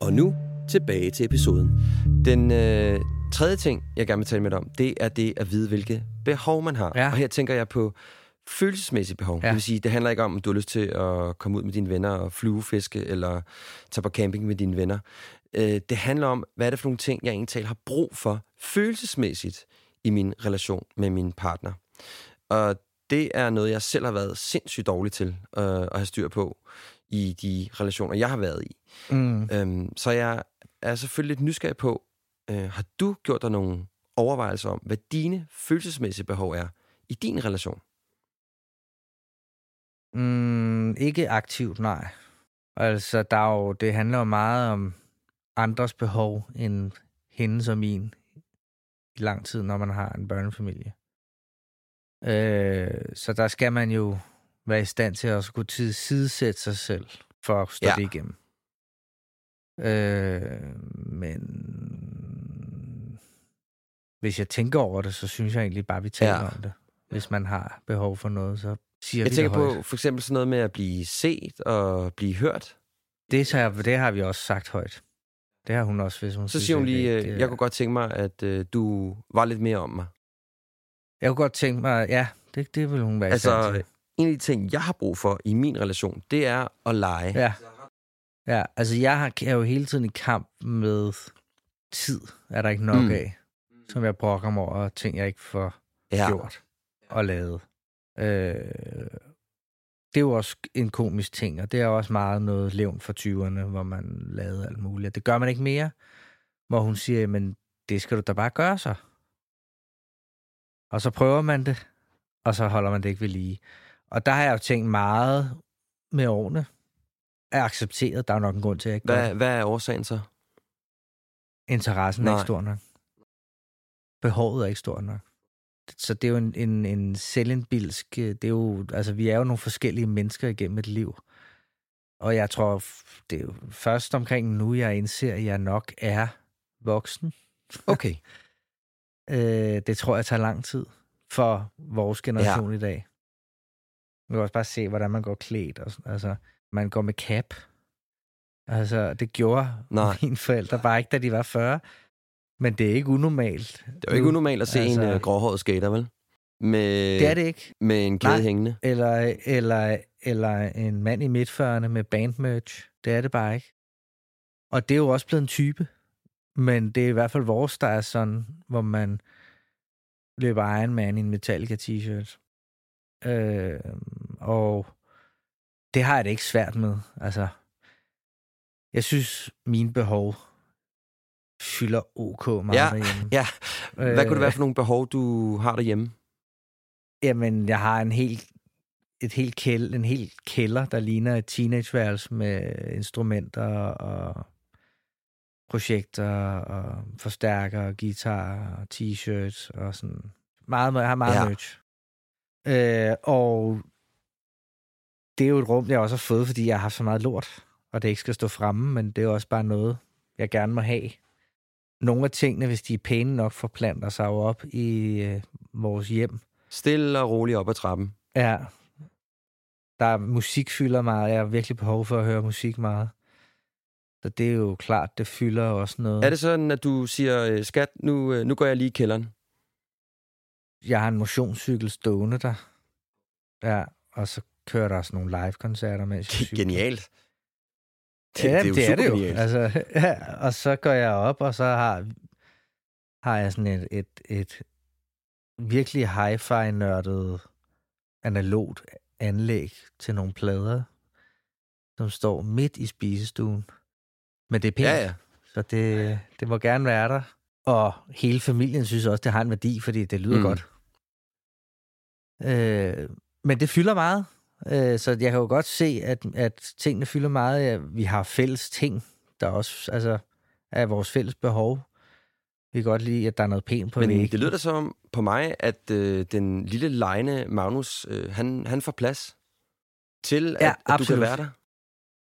Og nu tilbage til episoden. Den øh, tredje ting, jeg gerne vil tale med dig om, det er det at vide, hvilke behov man har. Ja. Og her tænker jeg på følelsesmæssige behov. Ja. Det vil sige, det handler ikke om, om du har lyst til at komme ud med dine venner og flyvefiske, eller tage på camping med dine venner. Øh, det handler om, hvad er det for nogle ting, jeg egentlig har brug for følelsesmæssigt i min relation med min partner. Og det er noget, jeg selv har været sindssygt dårlig til øh, at have styr på i de relationer, jeg har været i. Mm. Øhm, så jeg er selvfølgelig lidt nysgerrig på, øh, har du gjort dig nogle overvejelser om, hvad dine følelsesmæssige behov er i din relation? Mm, ikke aktivt, nej. Altså, der er jo, det handler jo meget om andres behov end hendes og min i lang tid, når man har en børnefamilie. Øh, så der skal man jo være i stand til at skulle tilsidesætte sig selv for at stå Ja. det igennem. Øh, men hvis jeg tænker over det, så synes jeg egentlig bare, vi taler Ja. om det. Hvis man har behov for noget, så siger Jeg vi tænker det højt. på for eksempel sådan noget med at blive set og blive hørt. Det, så, det har vi også sagt højt. Det har hun også, hvis hun Så siger hun lige, det, øh, det, jeg kunne godt tænke mig, at øh, du var lidt mere om mig. Jeg kunne godt tænke mig, ja, det, det vil hun være Altså, til. en af de ting, jeg har brug for i min relation, det er at lege. Ja. ja, altså jeg har- er jo hele tiden i kamp med tid, er der ikke nok mm. af, som jeg brokker mig over ting, jeg ikke får Ja. gjort og lavet. Øh, det er jo også en komisk ting, og det er også meget noget levn for 20'erne, hvor man lavede alt muligt. Det gør man ikke mere, hvor hun siger, men det skal du da bare gøre så. Og så prøver man det, og så holder man det ikke ved lige. Og der har jeg jo tænkt meget med årene, er accepteret. Der er nok en grund til, at jeg ikke Hvad, det. hvad er årsagen så? Interessen er Nej. ikke stor nok. Behovet er ikke stort nok. Så det er jo en, en, en selvindbilsk... øh, Det er jo, altså, vi er jo nogle forskellige mennesker igennem et liv. Og jeg tror, det er jo først omkring nu, jeg indser, at jeg nok er voksen. Okay. Øh, det tror jeg tager lang tid for vores generation ja. i dag. Man kan også bare se, hvordan man går klædt. Og sådan. Altså, man går med cap. Altså, det gjorde Nej. mine forældre bare ikke, da de var 40. Men det er ikke unormalt. Det er jo ikke unormalt at se altså, en uh, gråhåret skater, vel? Med, Det er det ikke. Med en kæde Nej. hængende. Eller, eller, eller en mand i midtførende med bandmerch. Det er det bare ikke. Og det er jo også blevet en type. Men det er i hvert fald vores, der er sådan, hvor man løber Iron Man i en Metallica t-shirt. Øh, og det har jeg det ikke svært med. Altså, jeg synes, mine behov fylder OK meget Ja, derhjemme. ja. Hvad kunne det være Øh, for nogle behov, du har derhjemme? Jamen, jeg har en helt, et helt kæld, en helt kælder, der ligner et teenageværelse med instrumenter og projekter og forstærker, guitar t-shirts og sådan. Meget, jeg har meget Ja. merch. Øh, og det er jo et rum, jeg også har fået, fordi jeg har haft så meget lort, og det ikke skal stå fremme, men det er også bare noget, jeg gerne må have. Nogle af tingene, hvis de er pæne nok, forplanter sig jo op i øh, vores hjem. Stille og roligt op ad trappen. Ja. Der er musik fylder meget. Jeg har virkelig behov for at høre musik meget. Så det er jo klart, det fylder også noget. Er det sådan, at du siger, øh, skat, nu, øh, nu går jeg lige i kælderen? Jeg har en motionscykel stående der. Ja, og så kører der sådan nogle live-koncerter, jeg Det er cykler. genialt. Det, ja, det er jo det er det jo. Altså, ja, og så går jeg op, og så har, har jeg sådan et, et, et virkelig hi-fi-nørdet analogt anlæg til nogle plader, som står midt i spisestuen. Men det er pænt, Ja, ja. så det, det må gerne være der. Og hele familien synes også, det har en værdi, fordi det lyder Mm. godt. Øh, men det fylder meget. Øh, så jeg kan jo godt se, at, at tingene fylder meget. Vi har fælles ting, der også altså, er vores fælles behov. Vi kan godt lide, at der er noget pænt på Men væggen. det lyder da som på mig, at øh, den lille lejne Magnus, øh, han, han får plads til, at, Ja, at du kan være der.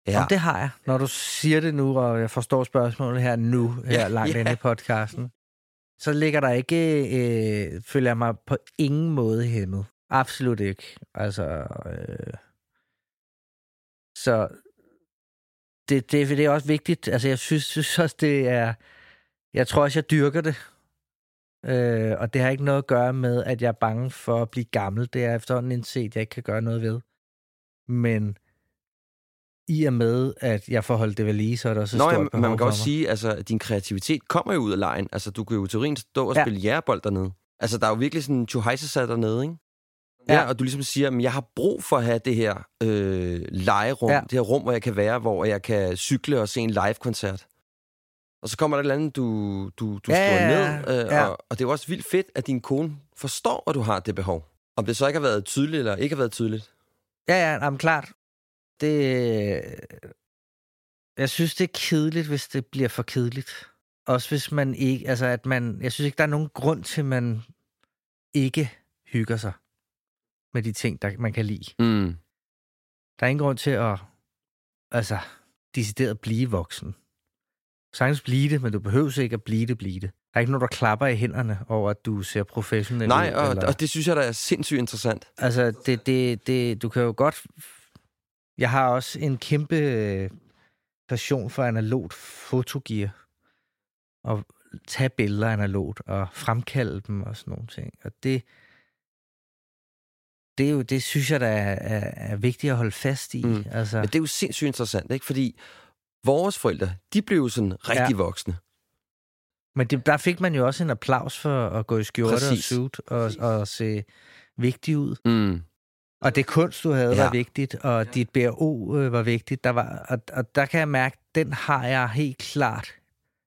Ja. Om det har jeg. Når du siger det nu, og jeg forstår spørgsmålet her nu, her Ja, langt ja. inde i podcasten, så ligger der ikke, øh, føler jeg mig på ingen måde hæmmet. Absolut ikke. Altså, øh, så det, det, det er også vigtigt. Altså, jeg synes, synes også, det er, jeg tror også, jeg dyrker det. Øh, og det har ikke noget at gøre med, at jeg er bange for at blive gammel. Det er efterhånden indset, jeg ikke kan gøre noget ved. Men i og med, at jeg får holdt det ved lige, så er der et Nå, stort ja, behov man kan også mig. sige, altså, at din kreativitet kommer jo ud af lejen. Altså, du kan jo i teorien stå og Ja. spille jægerbold dernede. Altså, der er jo virkelig sådan en sat dernede, ikke? Ja. Ja. og du ligesom siger, at jeg har brug for at have det her øh, legerum. Ja. det her rum, hvor jeg kan være, hvor jeg kan cykle og se en live-koncert. Og så kommer der et eller andet, du, du, du Ja, skriver ja, ned, øh, ja. og, og det er jo også vildt fedt, at din kone forstår, at du har det behov. Om det så ikke har været tydeligt, eller ikke har været tydeligt. Ja, ja, jamen, klart. Det, jeg synes, det er kedeligt, hvis det bliver for kedeligt. Også hvis man ikke, altså at man, jeg synes ikke, der er nogen grund til, at man ikke hygger sig med de ting, der man kan lide. Mm. Der er ingen grund til at, altså, decideret blive voksen. Sagtens blive det, men du behøver ikke at blive det, blive det. Der er ikke nogen, der klapper i hænderne over, at du ser professionel Nej, ud. og, eller- og det synes jeg, der er sindssygt interessant. Altså, det, det, det, du kan jo godt... Jeg har også en kæmpe øh, passion for analogt fotogear. Og tage billeder analogt og fremkalde dem og sådan nogle ting. Og det, det, er jo, det synes jeg, der er, er, er vigtigt at holde fast i. Mm. Altså, Men det er jo sindssygt interessant, ikke? Fordi vores forældre, de blev jo sådan rigtig ja. Ja. voksne. Men det, der fik man jo også en applaus for at gå i skjorte Præcis. og suit og, og se vigtig ud. Mm. Og det kunst, du havde, Ja. ja. var vigtigt, og dit BRO øh, var vigtigt. Der var, og, og der kan jeg mærke, den har jeg helt klart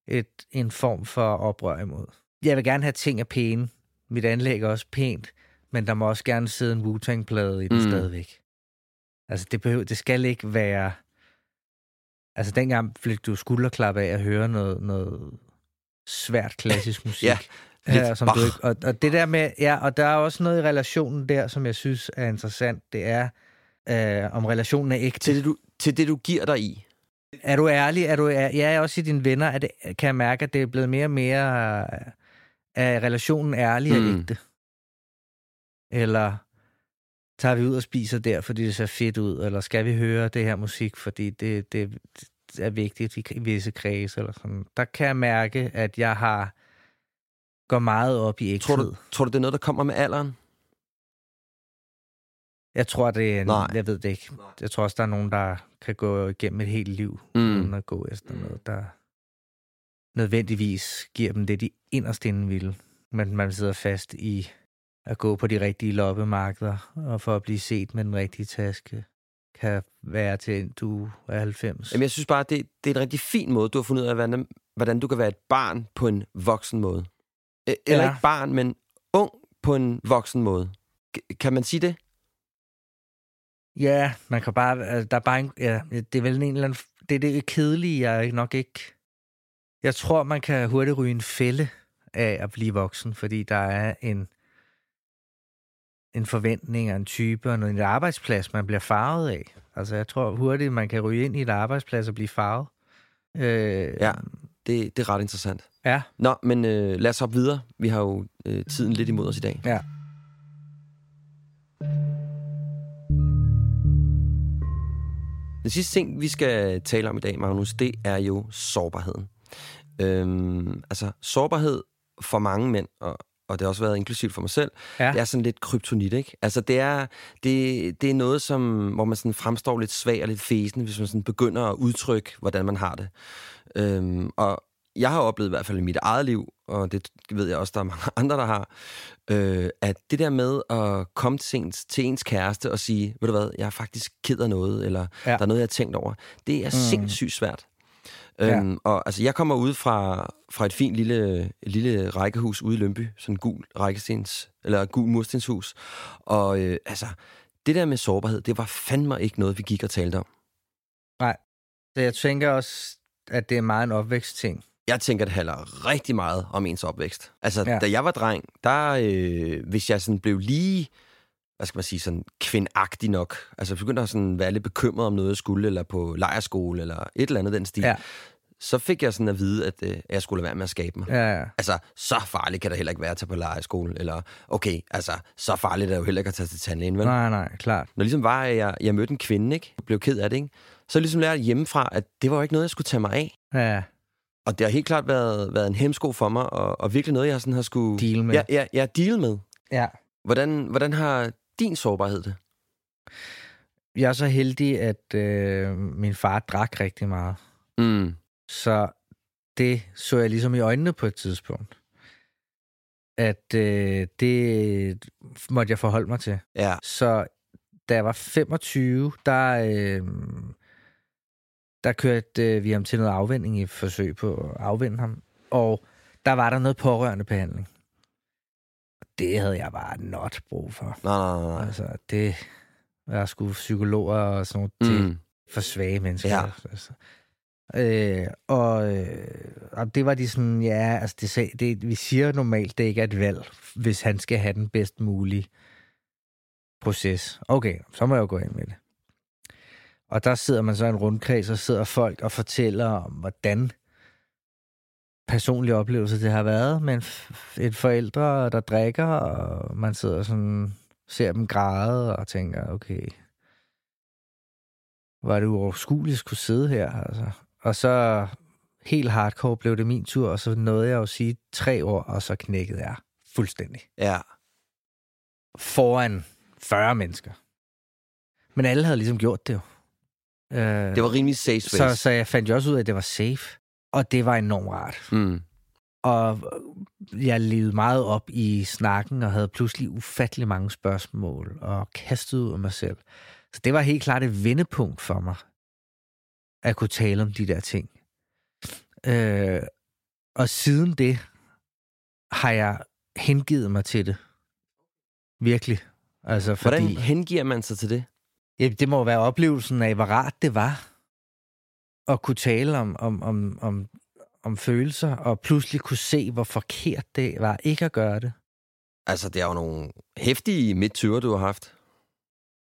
et, en form for oprør imod. Jeg vil gerne have ting er pæne. Mit anlæg er også pænt, men der må også gerne sidde en Wu-Tang-plade i den Mm. stadigvæk. Altså, det, behøver, det skal ikke være... Altså, dengang fik du skulderklap af at høre noget, noget svært klassisk musik. Ja, Ja, som du ikke, og, og det der med, ja, og der er også noget i relationen der, som jeg synes er interessant. Det er, øh, om relationen er ægte. Til det, du, til det, du giver dig i. Er du ærlig? Er du, er, ja, også i dine venner, er det, kan jeg mærke, at det er blevet mere og mere øh, af relationen ærlig og Mm. ægte. Eller tager vi ud og spiser der, fordi det ser fedt ud, eller skal vi høre det her musik, fordi det, det, det er vigtigt i visse kredse, eller sådan. Der kan jeg mærke, at jeg har går meget op i ægthed. Tror du, tror du, det er noget, der kommer med alderen? Jeg tror, det er... Nej. Jeg ved det ikke. Jeg tror også, der er nogen, der kan gå igennem et helt liv, Mm. mm. uden at gå efter noget, der nødvendigvis giver dem det, de inderst inde vil. Men man sidder fast i at gå på de rigtige loppemarkeder, og for at blive set med den rigtige taske, kan være til, du er 90. Jamen, jeg synes bare, det, det er en rigtig fin måde, du har fundet ud af, hvordan, hvordan du kan være et barn på en voksen måde. E- Eller Ja. ikke barn, men ung på en voksen måde. Kan man sige det? Ja, man kan bare... altså, Der er bare en, ja, det er vel en eller anden... Det er det kedelige, jeg nok ikke... Jeg tror, man kan hurtigt ryge en fælde af at blive voksen, fordi der er en en forventning og en type og en arbejdsplads, man bliver farvet af. Altså, jeg tror hurtigt, man kan ryge ind i et arbejdsplads og blive farvet. Øh, Ja. Det, det er ret interessant. Ja. Nå, men øh, lad os hoppe videre. Vi har jo øh, tiden lidt imod os i dag. Ja. Den sidste ting, vi skal tale om i dag, Magnus, det er jo sårbarheden. Øhm, altså, sårbarhed for mange mænd, og, og det har også været inklusivt for mig selv, Ja. det er sådan lidt kryptonit, ikke? Altså, det er, det, det er noget, som, hvor man sådan fremstår lidt svag og lidt fesen, hvis man sådan begynder at udtrykke, hvordan man har det. Øhm, og jeg har oplevet i hvert fald i mit eget liv, og det ved jeg også, der er mange andre, der har, øh, at det der med at komme til ens, til ens kæreste og sige, ved du hvad, jeg er faktisk ked af noget, eller ja. Der er noget, jeg har tænkt over, det er mm. sindssygt svært. Ja. Øhm, og altså, jeg kommer ud fra, fra et fint lille, lille rækkehus ude i Lønby, sådan en gul rækkestens, eller gul murstenshus, og øh, altså, det der med sårbarhed, det var fandme ikke noget, vi gik og talte om. Nej. Så jeg tænker også, at det er meget en opvækstting. Jeg tænker, det handler rigtig meget om ens opvækst. Altså, ja. Da jeg var dreng, der, øh, hvis jeg sådan blev lige, hvad skal man sige, sådan kvindagtig nok, altså begyndte at sådan være lidt bekymret om noget, jeg skulle, eller på lejerskole, eller et eller andet den stil, ja. Så fik jeg sådan at vide, at øh, jeg skulle lade være med at skabe mig. Ja. Ja. Altså, så farligt kan det heller ikke være at tage på lejerskole, eller okay, altså, så farligt er det jo heller ikke at tage til tandlægen, vel? Nej, nej, klart. Når ligesom var, at jeg, jeg mødte en kvinde, ikke? Jeg blev ked af det, ikke? Så ligesom lærte hjemmefra, at det var jo ikke noget, jeg skulle tage mig af. Ja, Og det har helt klart været, været en hemsko for mig, og, og virkelig noget, jeg sådan har skulle... Deal med. Ja, ja, ja deal med. ja. Hvordan, hvordan har din sårbarhed det? Jeg er så heldig, at øh, min far drak rigtig meget. Mm. Så det så jeg ligesom i øjnene på et tidspunkt. At øh, det måtte jeg forholde mig til. Ja. Så da jeg var 25, der, øh, der kørte øh, vi ham til noget afvending i et forsøg på at afvende ham. Og der var der noget pårørende behandling. Det havde jeg bare not brug for. Nej, nej, nej. Altså, det var sgu psykologer og sådan noget til Mm. for svage mennesker. Ja. Altså. Øh, og, øh, og det var de sådan, ja, altså det, det, vi siger normalt, det ikke er et valg, hvis han skal have den bedst mulige proces. Okay, så må jeg jo gå ind med det. Og der sidder man så i en rundkreds, og sidder folk og fortæller om, hvordan personlige oplevelser det har været med en et forældre, der drikker, og man sidder sådan, ser dem græde og tænker, okay, var det uoverskueligt at skulle sidde her, altså. Og så helt hardcore blev det min tur, og så nåede jeg jo at sige tre år, og så knækkede jeg fuldstændig. Ja. Foran 40 mennesker. Men alle havde ligesom gjort det jo. Øh, Det var rimelig safe så, space. så jeg fandt jo også ud af, at det var safe. Og det var enormt rart. Mm. Og jeg levede meget op i snakken, og havde pludselig ufattelig mange spørgsmål, og kastede ud af mig selv. Så det var helt klart et vendepunkt for mig, at kunne tale om de der ting. Øh, og siden det har jeg hengivet mig til det. Virkelig. Altså, fordi, Hvordan hengiver man sig til det? Ja, det må være oplevelsen af, hvor rart det var at kunne tale om, om, om, om, om følelser, og pludselig kunne se, hvor forkert det var ikke at gøre det. Altså, det er jo nogle hæftige midt-20'er, du har haft.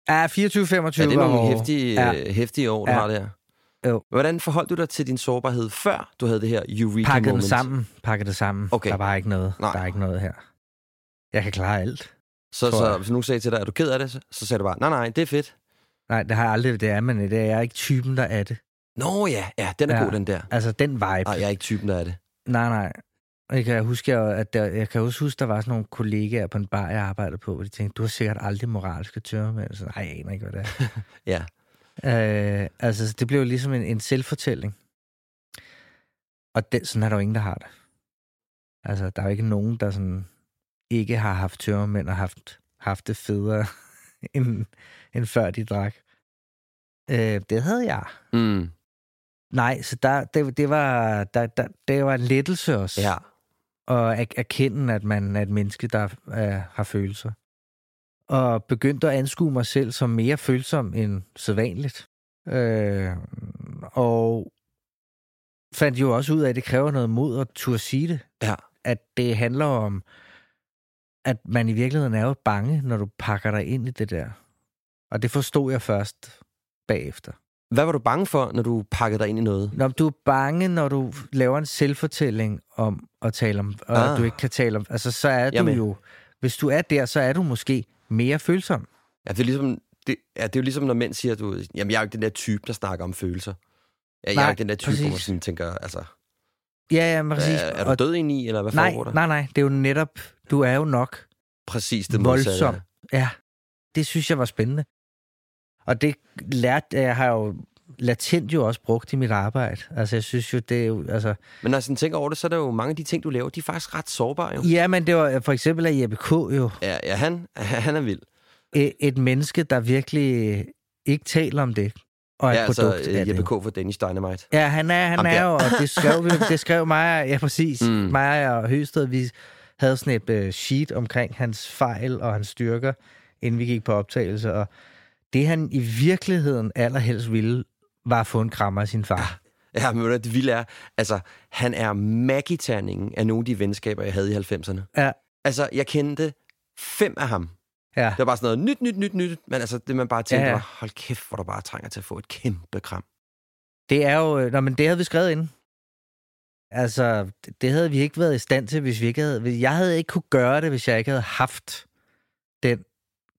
Ja, 24-25 Er det var nogle hæftige, Ja. ja. hæftige år, du Ja. har der? Jo. Hvordan forholdt du dig til din sårbarhed, før du havde det her eureka Pakket moment? det sammen. Pakket det sammen. Okay. Der var ikke noget. Nej. Der er ikke noget her. Jeg kan klare alt. Så, så jeg. hvis nogen sagde til dig, er du ked af det, så, så sagde du bare, nej, nej, det er fedt. Nej, det har jeg aldrig. Det er man. Det er jeg er ikke typen, der er det. Nå ja, ja, den er Ja. god, den der. Altså, den vibe. Nej, jeg er ikke typen, der er det. Nej, nej. Jeg kan huske, at der, jeg kan også huske, der var sådan nogle kollegaer på en bar, jeg arbejdede på, hvor de tænkte, du har sikkert aldrig moralske tørmænd. Så nej, jeg aner ikke, hvad det er. Ja. øh, altså, det blev ligesom en, en selvfortælling. Og den, sådan er der jo ingen, der har det. Altså, der er jo ikke nogen, der sådan ikke har haft tørmænd og haft, haft det federe, end, end før de drak. Øh, det havde jeg. Mm. Nej, så der, det, det, var, der, der, det var en lettelse også. Ja. Og at erkende, at man er et menneske, der er, har følelser. Og begyndte at anskue mig selv som mere følsom end sædvanligt. Øh, og fandt jo også ud af, at det kræver noget mod at turde sige det. Ja. At det handler om, at man i virkeligheden er jo bange, når du pakker dig ind i det der. Og det forstod jeg først bagefter. Hvad var du bange for, når du pakkede dig ind i noget? Når du er bange, når du laver en selvfortælling om at tale om, og Ah. du ikke kan tale om, altså så er er du jo, hvis du er der, så er du måske mere følsom. Ja, det er ligesom, det, ja, det er jo ligesom, når mænd siger, du, jamen jeg er jo ikke den der type, der snakker om følelser. Ja, jeg er Nej, ikke den der type, hvor man præcis. sådan tænker, altså, Ja, ja, præcis. er, er du død ind i, eller hvad nej, foregår der? nej, nej, det er jo netop, du er jo nok Præcis det modsatte. voldsom. Ja, det synes jeg var spændende. Og det lærte jeg har jo latent jo også brugt i mit arbejde. Altså, jeg synes jo, det er jo, altså... Men når jeg sådan tænker over det, så er der jo mange af de ting, du laver, de er faktisk ret sårbare jo. Ja, men det var for eksempel at Jeppe K. jo Ja, ja han, han er vild. et, et menneske, der virkelig ikke taler om det. Og et Ja, altså produkt af øh, Jeppe. K. for Danish Dynamite. Ja, han er, han er jo, og det skrev, vi, det skrev mig, ja præcis, mm. mig og Høsted, vi havde sådan et uh, sheet omkring hans fejl og hans styrker, inden vi gik på optagelse, og det han i virkeligheden allerhelst ville, var at få en krammer af sin far. Ja, men hvad, det vilde er, altså, han er magiterningen af nogle af de venskaber, jeg havde i 90'erne. Ja, Altså, jeg kendte fem af ham. ja. Det var bare sådan noget nyt, nyt, nyt, nyt. Men altså, det man bare tænkte, Ja, ja, var, hold kæft, hvor du bare trænger til at få et kæmpe kram. Det er jo... øh, Nå, men det havde vi skrevet ind. Altså, det- det havde vi ikke været i stand til, hvis vi ikke havde... Jeg havde ikke kunne gøre det, hvis jeg ikke havde haft den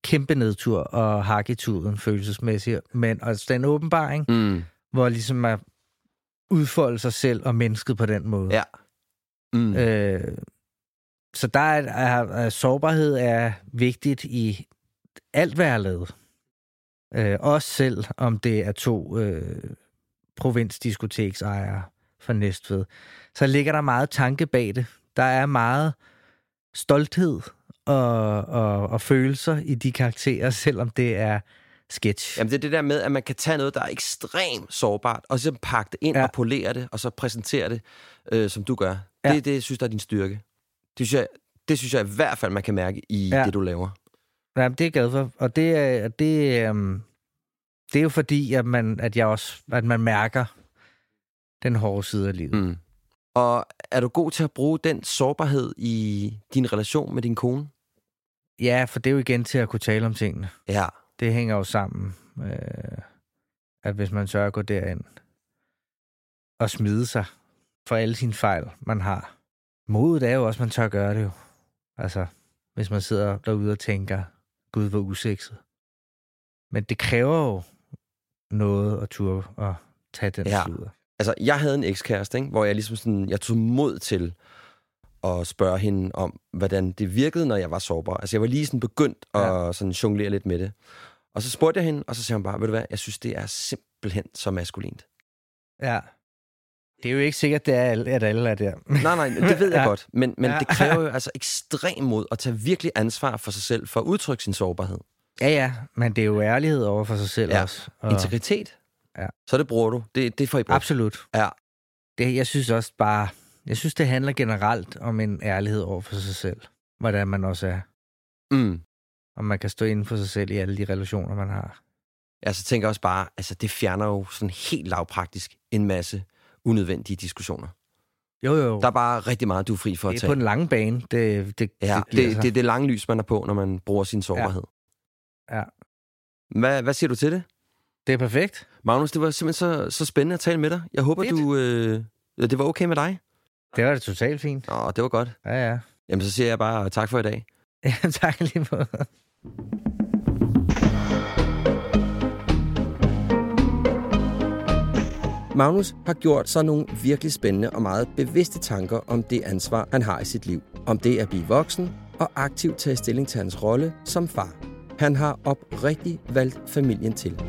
kæmpe nedtur og hakketuden følelsesmæssigt. Men altså, den åbenbaring, Mm. hvor ligesom at udfolde sig selv og mennesket på den måde. Ja. Mm. Øh, så der er, er, er sårbarhed er vigtigt i alt, hvad jeg har lavet. Øh, også selv om det er to øh, provinsdiskoteksejere fra Næstved. Så ligger der meget tanke bag det. Der er meget stolthed og, og, og følelser i de karakterer, selvom det er sketch. Jamen, det er det der med, at man kan tage noget, der er ekstremt sårbart, og så pakke det ind ja. Og polere det, og så præsentere det, øh, som du gør. Ja. Det, det synes jeg er din styrke. Det synes jeg, det synes jeg i hvert fald, man kan mærke i ja. Det, du laver. Ja, det er jeg glad for. Og det er, det, um, det er jo fordi, at man, at jeg også, at man mærker den hårde side af livet. Mm. Og er du god til at bruge den sårbarhed i din relation med din kone? Ja, for det er jo igen til at kunne tale om tingene. Ja. Det hænger jo sammen, øh, at hvis man sørger at gå derind og smide sig for alle sine fejl, man har. Modet er jo også, at man tør gøre det jo. Altså, hvis man sidder derude og tænker, gud, hvor usekset. Men det kræver jo noget at turde at tage den Ja. sludder. Altså, jeg havde en ekskæreste, ikke? hvor jeg ligesom sådan, jeg tog mod til at spørge hende om, hvordan det virkede, når jeg var sårbar. Altså, jeg var lige sådan begyndt at Ja. sådan jonglere lidt med det. Og så spurgte jeg hende, og så sagde hun bare, ved du hvad, jeg synes, det er simpelthen så maskulint. Ja. Det er jo ikke sikkert, det er, at alle er der. Nej, nej, det ved jeg Ja. godt. Men, men Ja. det kræver jo altså ekstrem mod at tage virkelig ansvar for sig selv, for at udtrykke sin sårbarhed. Ja, ja, men det er jo ærlighed over for sig selv Ja. også. Og Integritet. Ja. Så det bruger du. Det, det får I brugt. absolut. Ja. Det, jeg synes også bare, jeg synes, det handler generelt om en ærlighed over for sig selv. Hvordan man også er. Mm. Om man kan stå inden for sig selv i alle de relationer, man har. Jeg så tænker også bare, altså det fjerner jo sådan helt lavpraktisk en masse unødvendige diskussioner. Jo, jo. Der er bare rigtig meget, du er fri for at det er tage. på den lange bane. Det, det, Ja, det, det, det er det lange lys, man er på, når man bruger sin sårbarhed. Ja. Hvad, hvad siger du til det? det er perfekt. Magnus, det var simpelthen så, så spændende at tale med dig. Jeg håber, Fedt. du... Øh, ja, det var okay med dig. Det var det totalt fint. Nå, det var godt. Ja, ja. Jamen, så siger jeg bare tak for i dag. ja tak lige måde. Magnus har gjort sig nogle virkelig spændende og meget bevidste tanker om det ansvar, han har i sit liv. Om det at blive voksen og aktivt tage stilling til hans rolle som far. Han har oprigtigt valgt familien til.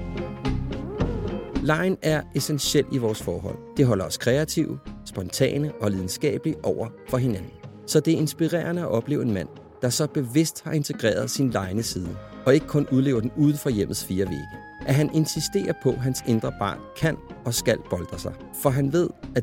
Lejen er essentiel i vores forhold. Det holder os kreative, spontane og lidenskabelige over for hinanden. Så det er inspirerende at opleve en mand, der så bevidst har integreret sin lejende side, og ikke kun udlever den uden for hjemmets fire vægge. At han insisterer på, at hans indre barn kan og skal boldre sig, for han ved, at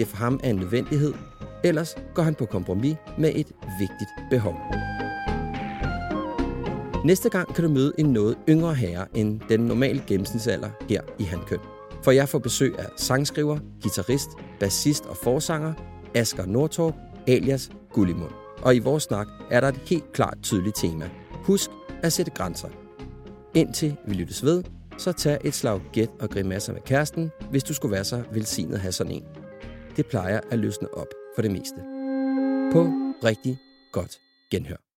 Det for ham er en nødvendighed, ellers går han på kompromis med et vigtigt behov. Næste gang kan du møde en noget yngre herre end den normale gennemsnitsalder her i Handkøn. For jeg får besøg af sangskriver, guitarist, bassist og forsanger Asger Nordtorp, alias Gullimund. Og i vores snak er der et helt klart tydeligt tema. Husk at sætte grænser. Indtil vi lyttes ved, så tag et slag gæt og grimasser med kæresten, hvis du skulle være så velsignet at have sådan en. Det plejer at løsne op for det meste. På rigtig godt genhør.